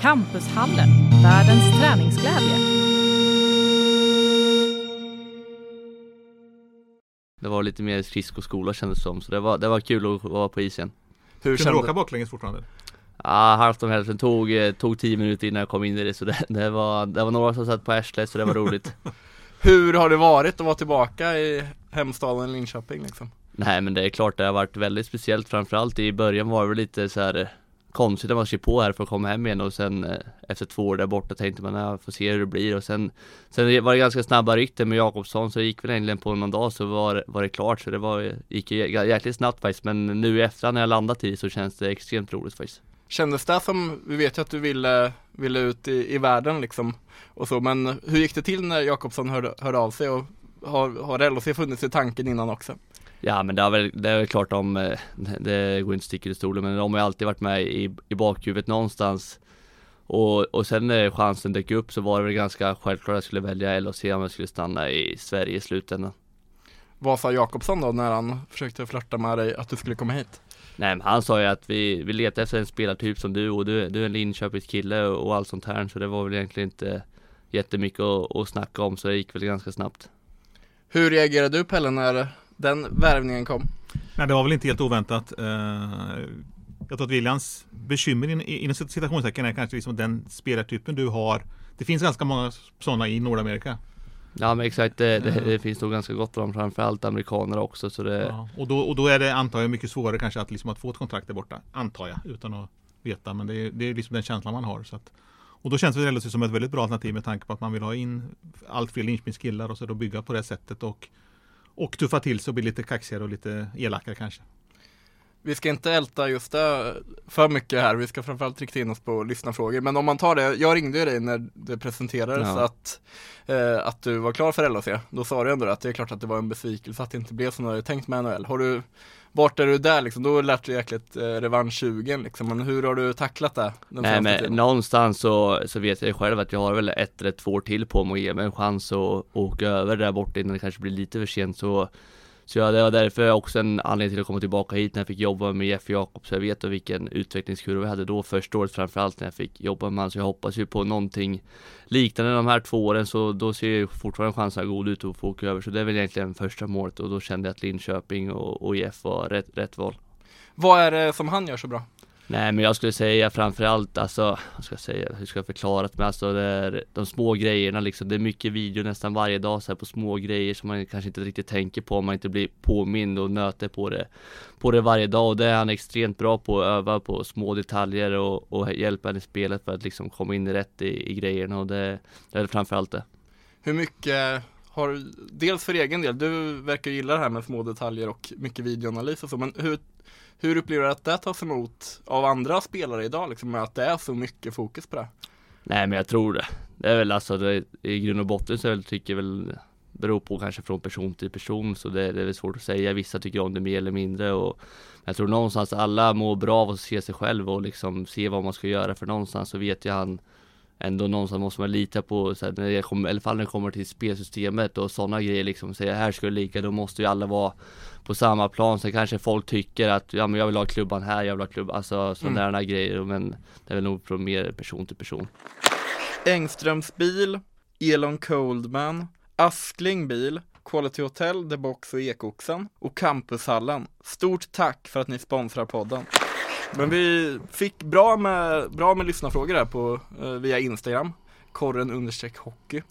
Campushallen, världens träningsglädje. Det var lite mer skridskoskola kändes det som, så det var, det var kul att vara på isen. Hur Kunde du åka baklänges fortfarande? Ja, halvt om hälften tog, eh, tog tio minuter innan jag kom in i det så det, det, var, det var några som satt på arslet så det var roligt Hur har det varit att vara tillbaka i hemstaden Linköping liksom? Nej men det är klart det har varit väldigt speciellt framförallt i början var det lite så här eh, konstigt att man skrev på här för att komma hem igen och sen eh, efter två år där borta tänkte man jag får se hur det blir. Och sen Sen var det ganska snabba rykten med Jakobsson så det gick väl egentligen på någon dag så var, var det klart. Så det var, gick jäkligt snabbt faktiskt men nu i efterhand när jag landat i så känns det extremt roligt faktiskt. Kändes det som, vi vet ju att du ville, ville ut i, i världen liksom och så, men hur gick det till när Jakobsson hörde, hörde av sig? Och har, har LHC funnits i tanken innan också? Ja men det är väl, det är väl klart om, eh, det går inte sticka i stolen men de har ju alltid varit med i, i bakhuvudet någonstans. Och, och sen när chansen dök upp så var det väl ganska självklart att jag skulle välja LHC om jag skulle stanna i Sverige i slutändan. Vad sa Jakobsson då när han försökte flörta med dig att du skulle komma hit? Nej men han sa ju att vi, vi letar efter en spelartyp som du och du, du är en Linköpings kille och, och allt sånt här så det var väl egentligen inte jättemycket att, att snacka om så det gick väl ganska snabbt. Hur reagerade du Pelle när den värvningen kom? Nej, det var väl inte helt oväntat. Eh, jag tror att Williams bekymmer inom citationstecken är kanske liksom den spelartypen du har. Det finns ganska många sådana i Nordamerika. Ja men exakt, det, det, det finns nog ganska gott om framförallt amerikaner också så det ja, och, då, och då är det antar jag mycket svårare kanske att, liksom att få ett kontrakt där borta. Antar jag, utan att veta. Men det är, det är liksom den känslan man har. Så att, och då känns det LHC som ett väldigt bra alternativ med tanke på att man vill ha in allt fler Linköpingskillar och så då bygga på det sättet och och tuffa till sig och bli lite kaxigare och lite elakare kanske. Vi ska inte älta just det för mycket här, vi ska framförallt rikta in oss på lyssnarfrågor. Men om man tar det, jag ringde ju dig när det presenterades ja. att, eh, att du var klar för LHC. Då sa du ändå att det är klart att det var en besvikelse att det inte blev som du hade tänkt med NHL. Har du, vart är du där liksom? Då lärt du jäkligt eh, revansch-sugen liksom. Men hur har du tacklat det? Nej men tiden? någonstans så, så vet jag själv att jag har väl ett eller två år till på mig att ge mig en chans att åka över där borta innan det kanske blir lite för sent så så ja, det var därför också en anledning till att komma tillbaka hit när jag fick jobba med Jeff Jakobs. Jag vet vilken utvecklingskurva jag hade då första året framförallt när jag fick jobba med honom. Så jag hoppas ju på någonting liknande de här två åren. Så då ser ju fortfarande chanserna god ut att få åka över. Så det är väl egentligen första målet och då kände jag att Linköping och, och Jeff var rätt, rätt val. Vad är det som han gör så bra? Nej men jag skulle säga framförallt alltså, vad ska jag säga, hur ska jag förklara det? Men alltså det är de små grejerna liksom. Det är mycket video nästan varje dag så här på små grejer som man kanske inte riktigt tänker på om man inte blir påmind och nöter på det på det varje dag och det är han extremt bra på att öva på små detaljer och, och hjälpa en i spelet för att liksom komma in rätt i, i grejerna och det, det är framförallt det. Hur mycket har, dels för egen del, du verkar gilla det här med små detaljer och mycket videoanalys och så, men hur hur upplever du att det tas emot av andra spelare idag, liksom, med att det är så mycket fokus på det? Nej men jag tror det. Det är väl alltså, det, i grund och botten så tycker jag väl beror på kanske från person till person så det, det är väl svårt att säga. Vissa tycker om det mer eller mindre och jag tror någonstans alla mår bra av att se sig själv och liksom se vad man ska göra för någonstans så vet ju han ändå någonstans måste man lita på, så här, när det kommer, i alla fall när det kommer till spelsystemet och sådana grejer liksom, säga här ska det ligga, då måste ju alla vara på samma plan. Sen kanske folk tycker att, ja men jag vill ha klubban här, jag vill ha klubban, alltså sådana mm. grejer, men det är väl nog från mer person till person. Engströms bil, Elon Coldman, Askling bil, Quality Hotel, The Box och Ekoxen och Campushallen. Stort tack för att ni sponsrar podden. Men vi fick bra med, bra med lyssnarfrågor här på, eh, via Instagram korren understreck hockey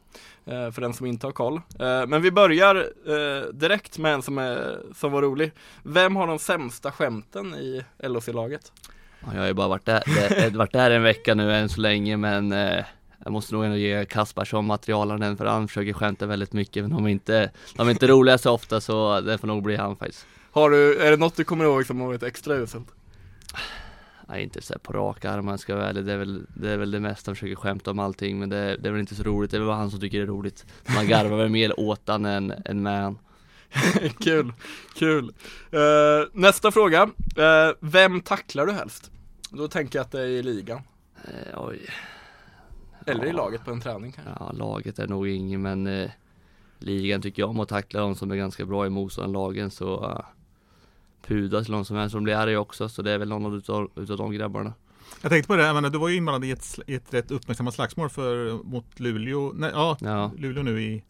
eh, för den som inte har koll. Eh, men vi börjar direkt med en som, är, som var rolig. Vem har de sämsta skämten i LHC-laget? Jag har ju bara varit där, varit där en vecka nu än så länge men jag måste nog ändå ge Kaspar som materialaren för han försöker skämta väldigt mycket men de är inte, de är inte roliga så ofta så det får nog bli han faktiskt. Har du, är det något du kommer ihåg som har varit extra uselt? Nej, inte så på rak arm om jag ska vara ärlig. Det är väl det, är väl det mesta försöker skämta om allting men det, det är väl inte så roligt. Det är väl han som tycker det är roligt. Man garvar väl mer åt han än, än med han. kul, kul. Eh, nästa fråga. Eh, vem tacklar du helst? Då tänker jag att det är i ligan. Eh, oj. Eller i Ja. laget på en träning kanske. Ja, laget är nog ingen men ligan tycker jag om att tackla de som är ganska bra i motståndarlagen så Pudas eller någon som är som blir arg också så det är väl någon utav, utav de grabbarna. Jag tänkte på det, menar, du var ju inblandad i ett, i ett rätt uppmärksammat slagsmål för, mot Luleå, nej, ja, Ja. Luleå nu i,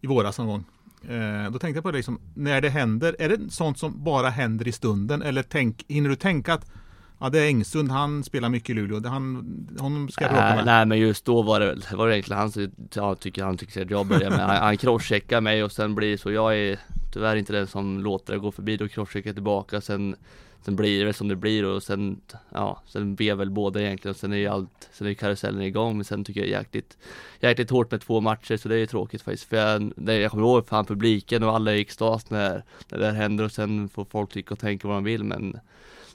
i våras någon gång. Eh, då tänkte jag på det liksom, när det händer, är det sånt som bara händer i stunden? Eller tänk, hinner du tänka att ja, det är Engsund, han spelar mycket i Luleå, han, honom ska jag Nej, med? nej men just då var det väl, var det egentligen han som, ja, tycker han tycker att jag börjar med, han, han crosscheckar mig och sen blir det så, jag är tyvärr inte den som låter det gå förbi, då crosscheckar jag tillbaka. Sen Sen blir det väl som det blir och sen, ja, sen ber väl båda egentligen. Och sen är ju allt, sen är karusellen igång. Men sen tycker jag jäkligt Jäkligt hårt med två matcher så det är ju tråkigt faktiskt. För jag, jag kommer ihåg fan publiken och alla i extas när, när det här händer och sen får folk tycka och tänka vad de vill. Men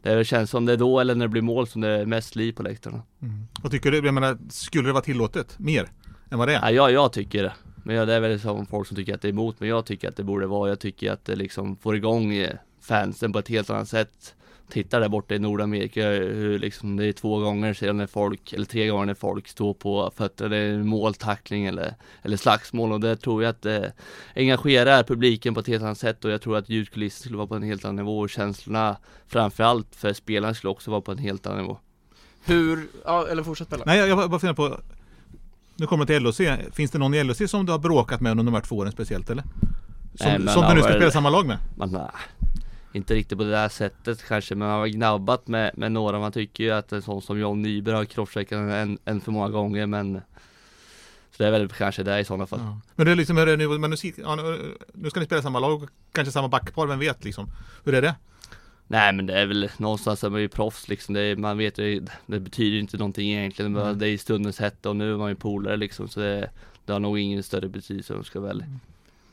Det känns som det är då eller när det blir mål som det är mest liv på läktarna Mm. Vad tycker du? Jag menar, skulle det vara tillåtet mer än vad det är? Ja, jag, jag tycker det. Men ja, det är väl som folk som tycker att det är emot, men jag tycker att det borde vara. Jag tycker att det liksom får igång eh, fansen på ett helt annat sätt. Titta där borta i Nordamerika hur liksom det är två gånger sedan när folk, eller tre gånger när folk står på fötter, det är måltackling eller, eller slagsmål och det tror jag att det engagerar publiken på ett helt annat sätt och jag tror att ljudkulissen skulle vara på en helt annan nivå och känslorna framförallt för spelarna skulle också vara på en helt annan nivå. Hur, ja eller fortsätt Pelle. Nej, jag, bara funderar på Nu kommer det till LHC. Finns det någon i LHC som du har bråkat med under de här två åren speciellt eller? Som, Nej, som du nu ska spela samma lag med? man, nej, inte riktigt på det där sättet kanske, men man har gnabbat med, med några. Man tycker ju att en sån som John Nyberg har crosscheckat en, en för många gånger, men så det är väl kanske det i sådana fall. Ja. Men det är liksom, hur är det nu, men nu, ja, nu, ska ni spela samma lag, kanske samma backpar, vem vet liksom? Hur är det? Nej men det är väl någonstans är man ju proffs liksom. Det är, man vet ju, det betyder inte någonting egentligen. Mm. Det är i stundens hetta och nu är man ju polare liksom. Så det, det har nog ingen större betydelse om jag ska vara ärlig.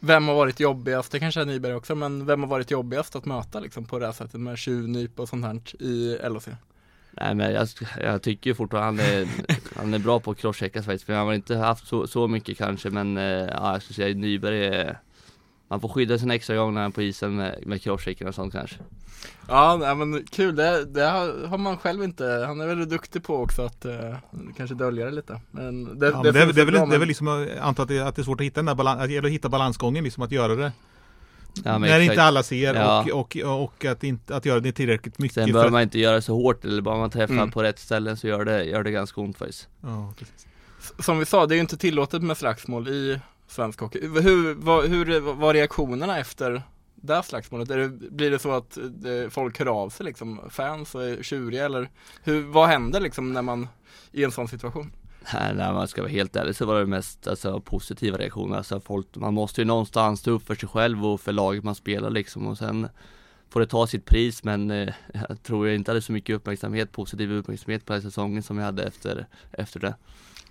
Vem har varit jobbigast, det kanske är Nyberg också, men vem har varit jobbigast att möta liksom på det här sättet med tjuvnyp och sånt här i LHC? Nej men jag, jag tycker ju fortfarande han är, han är bra på att crosschecka faktiskt. För han har inte haft så, så mycket kanske men eh, ja, jag skulle säga Nyberg är man får skydda sig en extra gång när han är på isen med, med crosschecken och sånt kanske. Ja, nej, men kul, det, det har, har man själv inte, han är väl duktig på också att eh, kanske dölja det lite. Men det, Ja, men det, är, finns det, är bra, väl, det är men- väl liksom, jag antar att det, att det är svårt att hitta den där balans, att, det hitta balansgången liksom, att göra det Ja, men När exakt. inte alla ser Ja. och, och, och att, inte, att göra det tillräckligt mycket Sen för behöver att- man inte göra det så hårt eller bara man träffar Mm. på rätt ställen så gör det, gör det ganska ont faktiskt. Ja, precis. Som vi sa, det är ju inte tillåtet med slagsmål i svensk hockey. Hur, vad, hur var reaktionerna efter det här slagsmålet? Är det, blir det så att eh, folk hör av sig liksom, fans och är tjuriga eller hur, vad händer liksom när man, i en sån situation? Nej, när man ska vara helt ärlig så var det mest alltså, positiva reaktioner. Alltså, folk, man måste ju någonstans stå upp för sig själv och för laget man spelar liksom och sen får det ta sitt pris men eh, jag tror jag inte hade så mycket uppmärksamhet, positiv uppmärksamhet på den här säsongen som jag hade efter, efter det.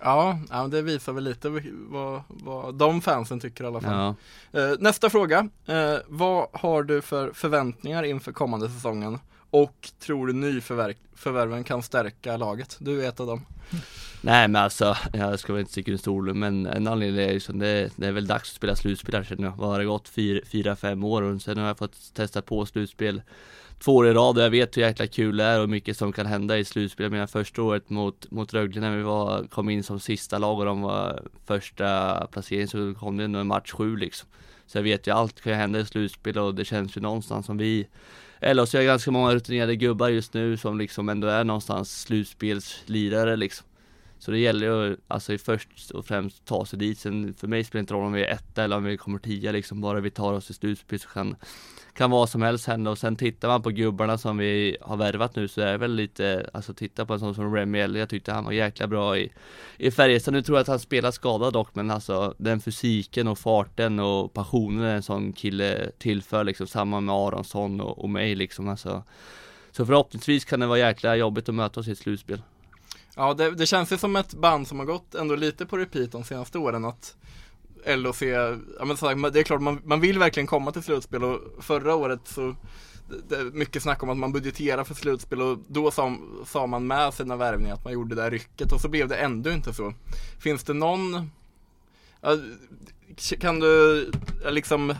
Ja, ja det visar väl lite vad, vad de fansen tycker i alla fall. Ja. Eh, nästa fråga. Eh, vad har du för förväntningar inför kommande säsongen? Och tror du nyförvärven kan stärka laget? Du är ett av dem. Nej men alltså, jag ska väl inte sticka under stolen men en anledning är ju som det, det är väl dags att spela slutspel här känner jag. Vad har det gått? Fyra, fyra, fem år och sen har jag fått testa på slutspel två år i rad och jag vet hur jäkla kul det är och mycket som kan hända i slutspel. Jag menar första året mot, mot Rögle när vi var, kom in som sista lag och de var första placering så kom det ändå en match sju liksom. Så jag vet ju allt kan hända i slutspel och det känns ju någonstans som vi eller så är jag ganska många rutinerade gubbar just nu som liksom ändå är någonstans slutspelslirare liksom. Så det gäller ju alltså först och främst ta sig dit. Sen för mig spelar det inte roll om vi är etta eller om vi kommer tia liksom. Bara vi tar oss till slutspel så kan, kan vad som helst hända. Och sen tittar man på gubbarna som vi har värvat nu så är det väl lite, alltså titta på en sån som Remy Eller. Jag tyckte han var jäkla bra i, i Färjestad. Nu tror jag att han spelar skadad dock men alltså den fysiken och farten och passionen en sån kille tillför liksom. Samma med Aronsson och, och mig liksom alltså. Så förhoppningsvis kan det vara jäkla jobbigt att möta oss i ett slutspel. Ja, det, det känns ju som ett band som har gått ändå lite på repeat de senaste åren att LHC, ja men sagt, det är klart man, man vill verkligen komma till slutspel och förra året så det är mycket snack om att man budgeterar för slutspel och då sa, sa man med sina värvningar att man gjorde det där rycket och så blev det ändå inte så. Finns det någon, kan du liksom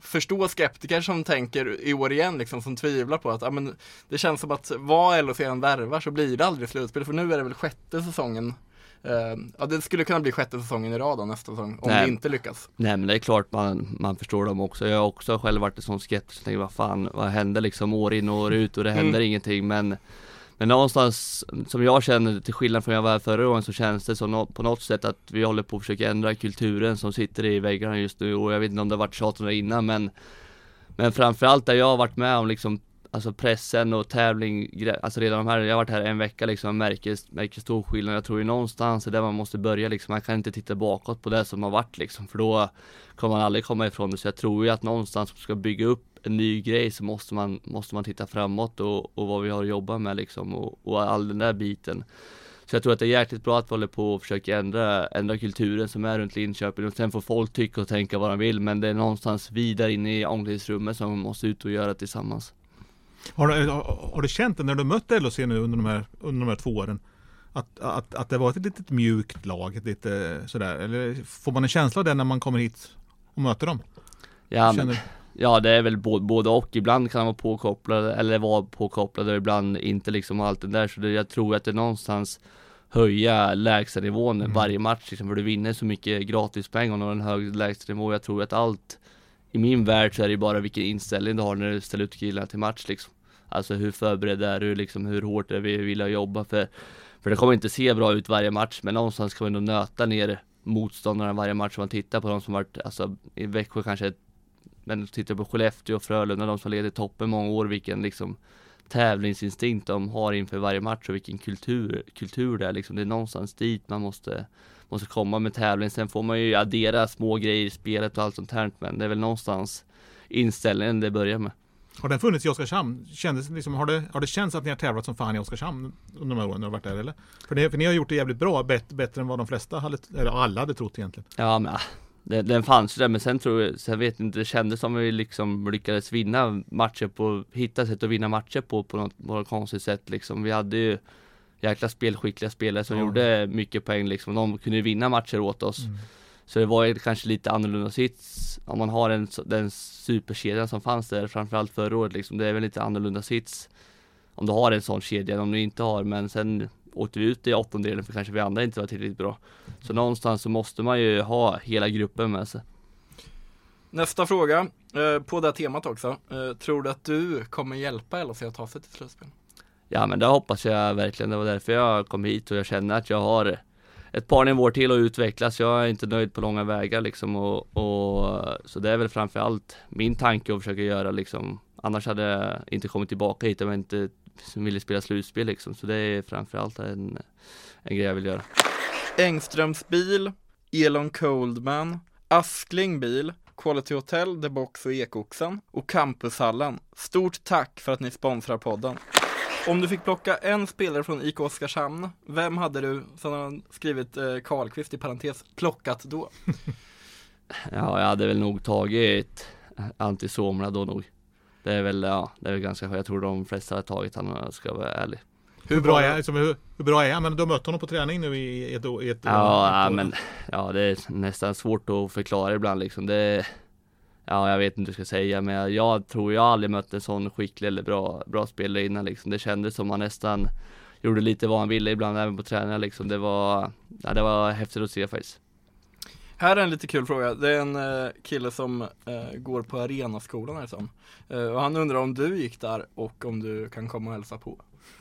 förstå skeptiker som tänker i år igen liksom som tvivlar på att ja, men det känns som att vad LHC än värvar så blir det aldrig slutspel för nu är det väl sjätte säsongen Uh, ja det skulle kunna bli sjätte säsongen i rad då, nästa säsong om Nej. det inte lyckas. Nej men det är klart man, man förstår dem också. Jag har också själv varit en sån skeptisk och tänkt vad fan, vad händer liksom år in och år ut och det händer Mm. ingenting men Men någonstans som jag känner till skillnad från jag var här förra året så känns det som på något sätt att vi håller på att försöka ändra kulturen som sitter i väggarna just nu och jag vet inte om det har varit tjat om det innan men Men framförallt där jag har varit med om liksom Alltså pressen och tävling, alltså redan de här, jag har varit här en vecka liksom, jag märker, märker stor skillnad. Jag tror ju någonstans är där man måste börja liksom, man kan inte titta bakåt på det som har varit liksom, för då kommer man aldrig komma ifrån det. Så jag tror ju att någonstans om man ska bygga upp en ny grej så måste man, måste man titta framåt och, och vad vi har att jobba med liksom och, och all den där biten. Så jag tror att det är jäkligt bra att vi håller på och försöker ändra, ändra kulturen som är runt Linköping och sen får folk tycka och tänka vad de vill men det är någonstans vidare inne i omklädningsrummet som måste ut och göra tillsammans. Har du, har, du känt det när du mött LHC nu under de här, under de här två åren? Att, att, att det var ett litet mjukt lag, ett lite sådär? Eller får man en känsla av det när man kommer hit och möter dem? Ja, men, ja det är väl både, både och, ibland kan man vara påkopplad eller vara påkopplad och ibland inte liksom allt det där så det, jag tror att det någonstans höja lägstanivån Mm. varje match liksom, för du vinner så mycket gratispengar och har en hög lägstanivå. Jag tror att allt i min värld så är det bara vilken inställning du har när du ställer ut killarna till match liksom. Alltså hur förberedd är du liksom, hur hårt är vi? Villiga att jobba? För För det kommer inte se bra ut varje match men någonstans kan man ändå nöta ner motståndarna varje match. Om man tittar på de som varit, alltså i Växjö kanske Men tittar på Skellefteå och Frölunda, de som leder toppen många år, vilken liksom tävlingsinstinkt de har inför varje match och vilken kultur, kultur det är liksom. Det är någonstans dit man måste, måste komma med tävling. Sen får man ju addera små grejer i spelet och allt sånt här, men det är väl någonstans inställningen det börjar med. har den funnits i Oskarshamn? Kändes, liksom, har, det, har det känts att ni har tävlat som fan i Oskarshamn under de här åren när du har varit där eller? För ni, för ni har gjort det jävligt bra, bet, bättre än vad de flesta hade, eller alla hade trott egentligen. Ja men ah, den, den fanns ju där men sen tror jag, sen vet jag inte, det kändes som vi liksom lyckades vinna matcher på, hitta sätt att vinna matcher på på något, på något konstigt sätt liksom. Vi hade ju jäkla spelskickliga spelare som Ja. gjorde mycket poäng liksom. De kunde ju vinna matcher åt oss. Mm. Så det var ju kanske lite annorlunda sits om man har en, så- den superkedjan som fanns där framförallt förra året liksom. Det är väl lite annorlunda sits om du har en sån kedja om du inte har men sen åkte vi ut i åttondelen för kanske vi andra inte var tillräckligt bra. Så någonstans så måste man ju ha hela gruppen med sig. Nästa fråga, eh, på det här temat också. Eh, tror du att du kommer hjälpa LHC att ta sig till slutspel? Ja men det hoppas jag verkligen. Det var därför jag kom hit och jag känner att jag har ett par nivåer till att utvecklas. Jag är inte nöjd på långa vägar liksom och, och så det är väl framförallt min tanke att försöka göra liksom. Annars hade jag inte kommit tillbaka hit om jag inte ville spela slutspel liksom. Så det är framförallt en, en grej jag vill göra. Engströms bil, Elon Coldman, Askling bil, Quality Hotel, The Box och Ekoxen och Campushallen. Stort tack för att ni sponsrar podden. Om du fick plocka en spelare från IK Oskarshamn, vem hade du, som har skrivit eh, Karlqvist i parentes, plockat då? Ja, jag hade väl nog tagit Antti Somla då nog. Det är väl, ja, det är väl ganska. Jag tror de flesta har tagit han om jag ska vara ärlig. Hur bra är, liksom, hur, hur bra är han? Men du har mött honom på träning nu i ett, i ett Ja, ett år. men ja, det är nästan svårt att förklara ibland liksom. Det, ja, jag vet inte hur jag ska säga, men jag, jag tror jag aldrig mött en sån skicklig eller bra, bra spelare innan liksom. Det kändes som han nästan gjorde lite vad han ville ibland även på träningar liksom. Det var, ja, det var häftigt att se faktiskt. Här är en lite kul fråga. Det är en eh, kille som eh, går på Arenaskolan härifrån. Eh, och han undrar om du gick där och om du kan komma och hälsa på.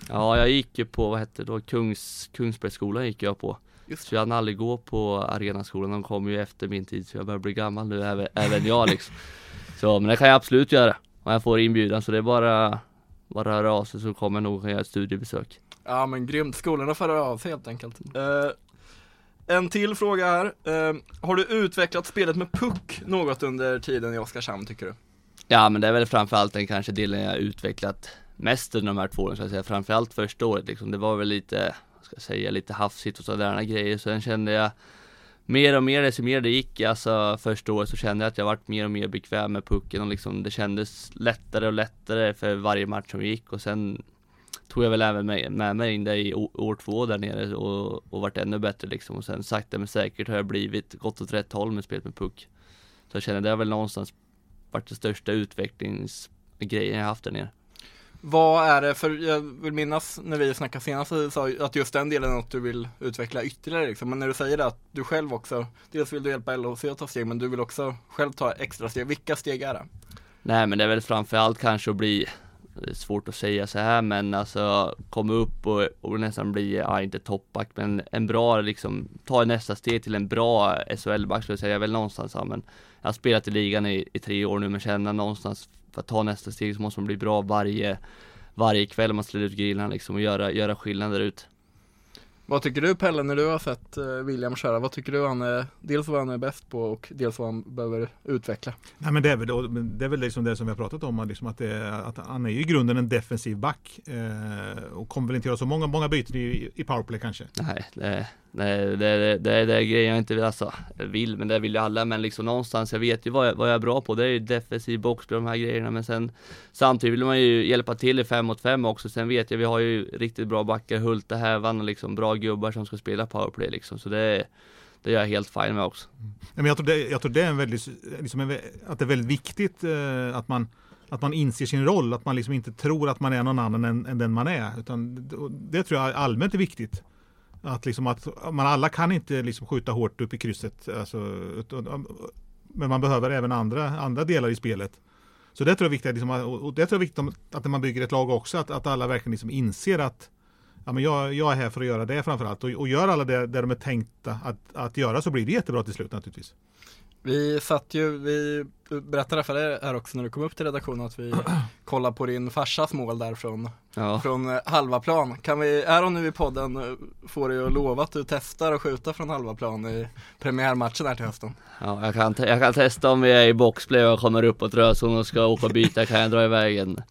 Ja, jag gick ju på, vad hette det då, Kungs, Kungsbergsskolan gick jag på. Just Så jag hann aldrig gå på Arenaskolan, de kom ju efter min tid så jag börjar bli gammal nu, även, även jag liksom. Så, men det kan jag absolut göra. Om jag får inbjudan, så det är bara, bara höra av sig så kommer jag nog göra ett studiebesök. Ja men grymt, skolorna får höra av sig helt enkelt. Eh, en till fråga här. Eh, har du utvecklat spelet med puck något under tiden i Oskarshamn tycker du? Ja men det är väl framförallt den kanske delen jag utvecklat mest under de här två åren så att säga. Framförallt första året liksom. Det var väl lite, vad ska jag säga, lite hafsigt och sådana grejer. Sen kände jag mer och mer, desto mer det gick, alltså första året så kände jag att jag varit mer och mer bekväm med pucken och liksom det kändes lättare och lättare för varje match som gick och sen tog jag väl även med, med mig in det i år två där nere och, och vart ännu bättre liksom och sen sakta men säkert har jag blivit gått åt rätt håll med spelet med puck. Så jag känner det har väl någonstans varit den största utvecklingsgrejen jag haft där nere. Vad är det, för jag vill minnas när vi snackade senast så sa att just den delen är något du vill utveckla ytterligare liksom. Men när du säger det att du själv också, dels vill du hjälpa LHC att ta steg men du vill också själv ta extra steg. Vilka steg är det? Nej men det är väl framförallt kanske att bli svårt att säga så här men alltså komma upp och, och nästan bli, ja inte toppback men en bra liksom, ta nästa steg till en bra SHL-back skulle jag säga, jag väl någonstans, ja, men jag har spelat i ligan i, i tre år nu men känner någonstans för att ta nästa steg så måste man bli bra varje, varje kväll man slår ut grillen liksom och göra, göra skillnad där ute. Vad tycker du Pelle när du har sett eh, William köra? Vad tycker du han är, dels vad han är bäst på och dels vad han behöver utveckla? Nej, men det, är väl, det är väl liksom det som vi har pratat om, liksom att, det, att han är i grunden en defensiv back eh, och kommer väl inte göra så många, många byten i, i powerplay kanske. Nej, det, det, det, det är det grejen jag inte vill, alltså, vill, men det vill ju alla, men liksom någonstans, jag vet ju vad jag, vad jag är bra på, det är ju defensiv boxplay de här grejerna, men sen samtidigt vill man ju hjälpa till i fem mot fem också, sen vet jag, vi har ju riktigt bra backar, Hulta, Hävan och liksom bra gubbar som ska spela powerplay liksom, så det det är jag helt fine med också. Mm. Men jag tror det, jag tror det är en väldigt, liksom en, att det är väldigt viktigt eh, att man att man inser sin roll, att man liksom inte tror att man är någon annan än, än den man är. Utan det tror jag allmänt är viktigt. Att, liksom att man alla kan inte liksom skjuta hårt upp i krysset. Alltså, um, men man behöver även andra, andra delar i spelet. Så det tror jag är viktigt, liksom, och det tror jag är viktigt att när man bygger ett lag också, att, att alla verkligen liksom inser att ja, men jag, jag är här för att göra det framförallt. Och, och gör alla det, det de är tänkta att, att göra så blir det jättebra till slut naturligtvis. Vi satt ju, vi berättade för dig här också när du kom upp till redaktionen att vi kollade på din farsas mål där från, ja. från eh, halva plan. Kan vi, är de nu i podden, eh, får du att lova att du testar att skjuta från halva plan i premiärmatchen här till hösten? Ja, jag kan, jag kan testa om vi är i boxplay och kommer upp på rödzon och ska åka och byta, kan jag dra iväg en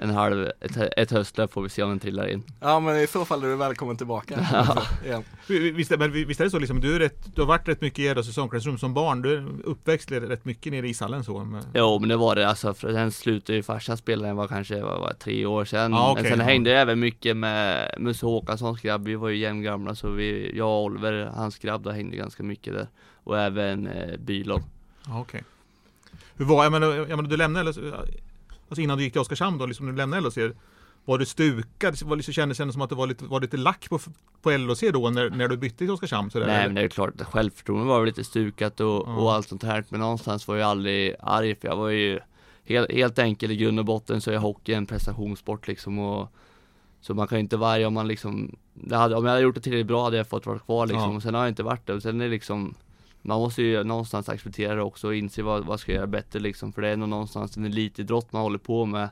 en halv, ett, ett höstlöp får vi se om den trillar in. Ja men i så fall är du välkommen tillbaka ja. Visst, men visst är det så liksom, du, är rätt, du har varit rätt mycket i Gärdö säsongsklassrum som barn, du är uppväxt rätt mycket nere i ishallen så? Men... Jo men det var det alltså, för sen slutade ju farsan spela, den var kanske var, var tre år sedan. Ah, okay. Men sen hängde jag även mycket med Musse Håkanssons grabb, vi var ju jämngamla så vi, jag och Oliver, hans grabb, då hängde ganska mycket där. Och även eh, Bylov. Ah, Okej. Okay. Hur var, jag menar, jag menar du lämnade eller Alltså innan du gick till Oskarshamn då, liksom när du lämnade LHC Var du stukad? Var det, kändes det som att det var lite, var lite lack på, på LHC då när, när du bytte till Oskarshamn? Sådär, Nej men det är klart, självförtroendet var lite stukat och, ja. och allt sånt här Men någonstans var jag aldrig arg för jag var ju helt, helt enkelt i grund och botten så är hockey en prestationssport liksom och så man kan ju inte varje om man liksom hade, Om jag hade gjort det tillräckligt bra hade jag fått vara kvar liksom ja. och sen har jag inte varit det och sen är det liksom man måste ju någonstans acceptera det också och inse vad, vad ska jag göra bättre liksom. För det är nog någonstans en elitidrott man håller på med.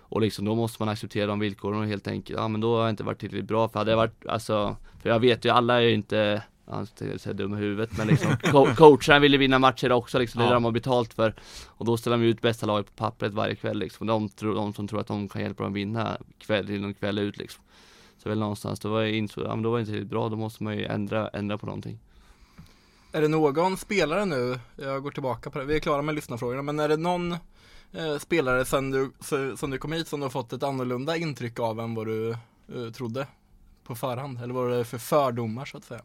Och liksom då måste man acceptera de villkoren och helt enkelt, ja men då har jag inte varit tillräckligt bra. För hade jag varit, alltså, för jag vet ju alla är ju inte han är dum i huvudet men liksom co coacherna vill ju vinna matcher också liksom, det är ja. det de har betalt för Och då ställer de ut bästa laget på pappret varje kväll liksom De, tror, de som tror att de kan hjälpa dem vinna kväll in och kväll ut liksom Så väl någonstans, då var jag insåg, ja men då var jag inte tillräckligt bra, då måste man ju ändra, ändra på någonting är det någon spelare nu, jag går tillbaka på det, vi är klara med lyssnarfrågorna, men är det någon eh, spelare sen du, sen du kom hit som du har fått ett annorlunda intryck av än vad du eh, trodde på förhand? Eller vad är det för fördomar så att säga?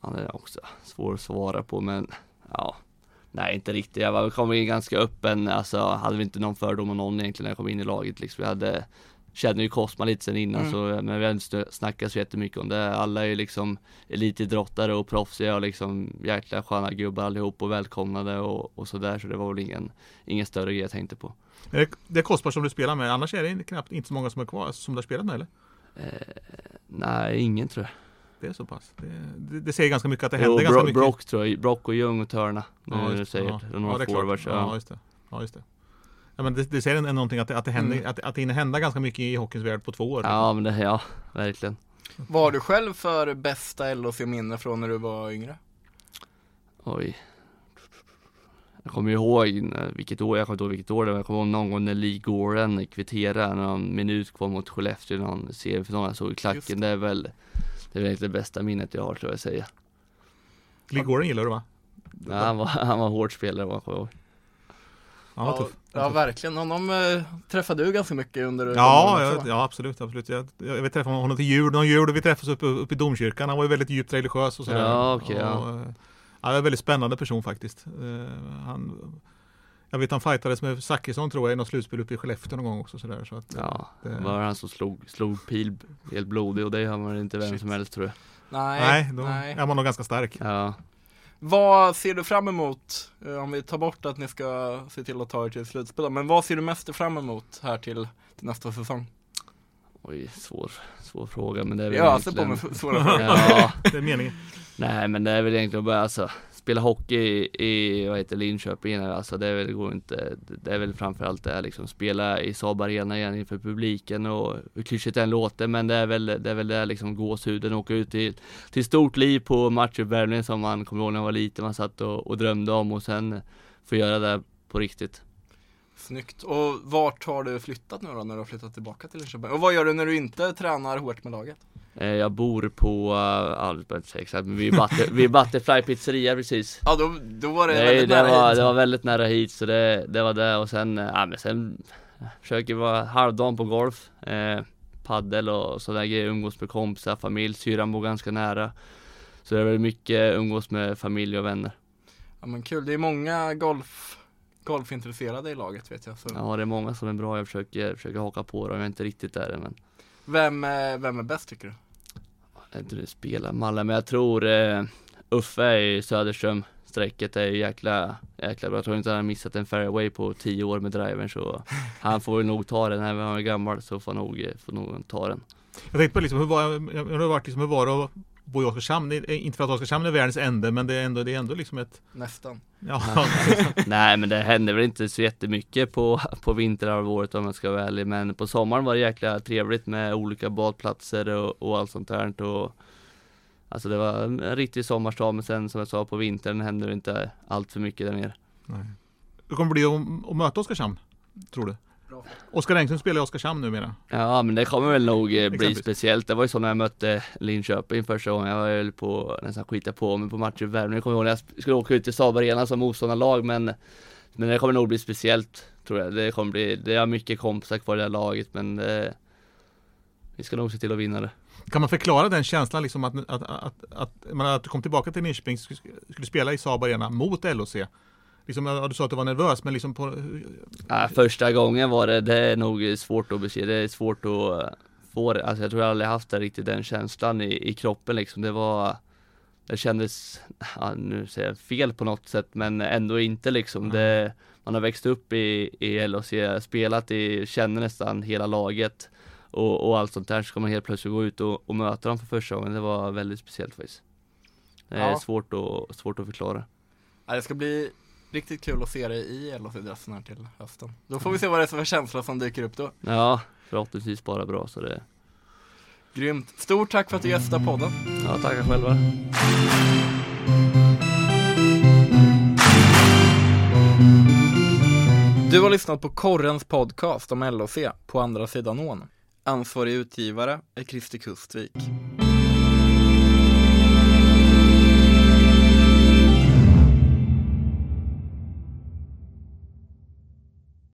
Ja, det är också svårt att svara på, men ja, nej inte riktigt. Jag var, kom in ganska öppen, alltså hade vi inte någon fördom om någon egentligen när jag kom in i laget. Liksom. Vi hade känner ju Kosma lite sen innan mm. så, men vi har inte snackat så jättemycket om det. Alla är ju liksom elitidrottare och proffsiga och liksom jäkla sköna gubbar allihop och välkomnade och, och sådär så det var väl ingen, ingen större grej jag tänkte på. Det, det är Kosma som du spelar med, annars är det knappt inte så många som är kvar som du har spelat med eller? Eh, nej, ingen tror jag. Det är så pass. Det, det, det säger ganska mycket att det händer jo, ganska Bro, mycket. Brock tror jag, Brock och Ljung och Törna. Ja, just, säger, ja. ja, det är forwards, ja. ja, just det. Ja, just det. Ja, men det, det säger en, någonting att, det, att, det händer, mm. att, att det hinner hända ganska mycket i hockeyns värld på två år. Ja, men det, ja, verkligen. Vad har du själv för bästa LHC-minne från när du var yngre? Oj. Jag kommer ihåg vilket år, jag kommer inte ihåg vilket år det var, jag kommer ihåg någon gång när Lee Goren kvitterade någon minut kvar mot Skellefteå, någon seriefinal jag såg i klacken. Det är väl det, är väl det bästa minnet jag har tror jag säga. Glenn gillar du va? Ja, han, var, han var hårt spelare var jag Han var Ja, tuff. Ja verkligen, honom äh, träffade du ganska mycket under Ja, åren ja, absolut, absolut. Jag, jag vet träffa honom till jul, någon jul och vi träffades uppe, uppe i domkyrkan. Han var ju väldigt djupt religiös och sådär. Ja, ja. Och, eh, ja, det var en väldigt spännande person faktiskt. Eh, han, jag vet han fightades med Zachrisson tror jag i något slutspel uppe i Skellefteå någon gång också sådär. Så att, Ja, det var han som slog, slog pil helt blodig och det har man inte vem Shit. som helst tror jag Nej, Nej, då nej. är man nog ganska stark. Ja, Vad ser du fram emot, eh, om vi tar bort att ni ska se till att ta er till slutspel men vad ser du mest fram emot här till, till nästa säsong? oj svår, svår fråga men det är väl Jag öser på egentligen- med svåra frågor. Ja, Det är meningen. nej men det är väl egentligen bara alltså Spela hockey i, i vad heter Linköping alltså det är väl, det går inte Det är väl framförallt det här liksom spela i Saab Arena igen inför publiken och hur klyschigt det än låter men det är väl det är väl det liksom gåshuden åka ut till Till stort liv på matchuppvärmningen som man kommer ihåg när man var liten man satt och, och drömde om och sen få göra det på riktigt Snyggt. Och vart har du flyttat nu då när du har flyttat tillbaka till Linköping? Och vad gör du när du inte tränar hårt med laget? Eh, Jag bor på, uh, ja behöver inte säga exakt men vi butter, vi är Butterfly pizzeria precis Ja då, då var det Nej, väldigt det nära var, hit. det var väldigt nära hit så det, det var det och sen, eh, ja men sen eh, Försöker vara halvdan på golf, eh, paddel och sådär grejer, umgås med kompisar, familj, syrran bor ganska nära Så det är väl mycket umgås med familj och vänner Ja men kul, det är många golf, golfintresserade i laget vet jag. Så. Ja det är många som är bra, jag försöker, försöker haka på dem, jag är inte riktigt där än, men Vem, vem är bäst tycker du? Jag vet inte hur det spelar Malle, men jag tror eh, Uffe i Söderström Strecket är ju jäkla, jäkla bra. Jag tror inte han har missat en fairway på tio år med drivern så han får väl nog ta den, även om han är gammal så får han nog, eh, får nog ta den. Jag tänkte på liksom, hur var, jag har liksom, hur var det att bo i Oskarshamn? Inte för att Oskarshamn är världens ände, men det är ändå, det är ändå liksom ett Nästan. Ja, Nej men det händer väl inte så jättemycket på, på vinterhalvåret om jag ska vara ärlig men på sommaren var det jäkla trevligt med olika badplatser och, och allt sånt där och Alltså det var en riktig sommarstad men sen som jag sa på vintern händer det inte allt för mycket där nere. nej. Hur kommer det bli att, att möta Oskarshamn? Tror du? Bra. Oskar Engström spelar i Oskarshamn numera. Ja men det kommer väl nog eh, bli Exempelvis. speciellt. Det var ju så när jag mötte Linköping första gången. Jag höll på nästan skita på mig på matcher i Värmland. Jag kommer ihåg när jag skulle åka ut till Saab Arena som motståndarlag men Men det kommer nog bli speciellt tror jag. Det kommer bli, det är mycket kompisar kvar i det här laget men det, Vi ska nog se till att vinna det. Kan man förklara den känslan liksom att, att, att, att, man, att du kom tillbaka till Nyköping skulle, skulle spela i Saab Arena mot LHC? Liksom, ja, du sa att du var nervös men liksom på, Ja, första gången var det, det är nog svårt att beskriva, det är svårt att få det, alltså jag tror jag aldrig haft det riktigt den känslan i, i kroppen liksom, det var Det kändes, ja, nu säger jag fel på något sätt men ändå inte liksom, det Man har växt upp i, i LHC, spelat i, känner nästan hela laget och, och allt sånt där, så ska man helt plötsligt gå ut och, och möta dem för första gången, det var väldigt speciellt faktiskt. Det är Ja. svårt, att, svårt att förklara. Ja, det ska bli riktigt kul att se dig i LHC-dressen här till hösten. Då får vi se vad det är för känsla som dyker upp då. Ja, förhoppningsvis bara bra så det Grymt. Stort tack för att du gästade podden. Ja, tackar själva Du har lyssnat på Korrens podcast om LHC på andra sidan ån. Ansvarig utgivare är Christer Kustvik.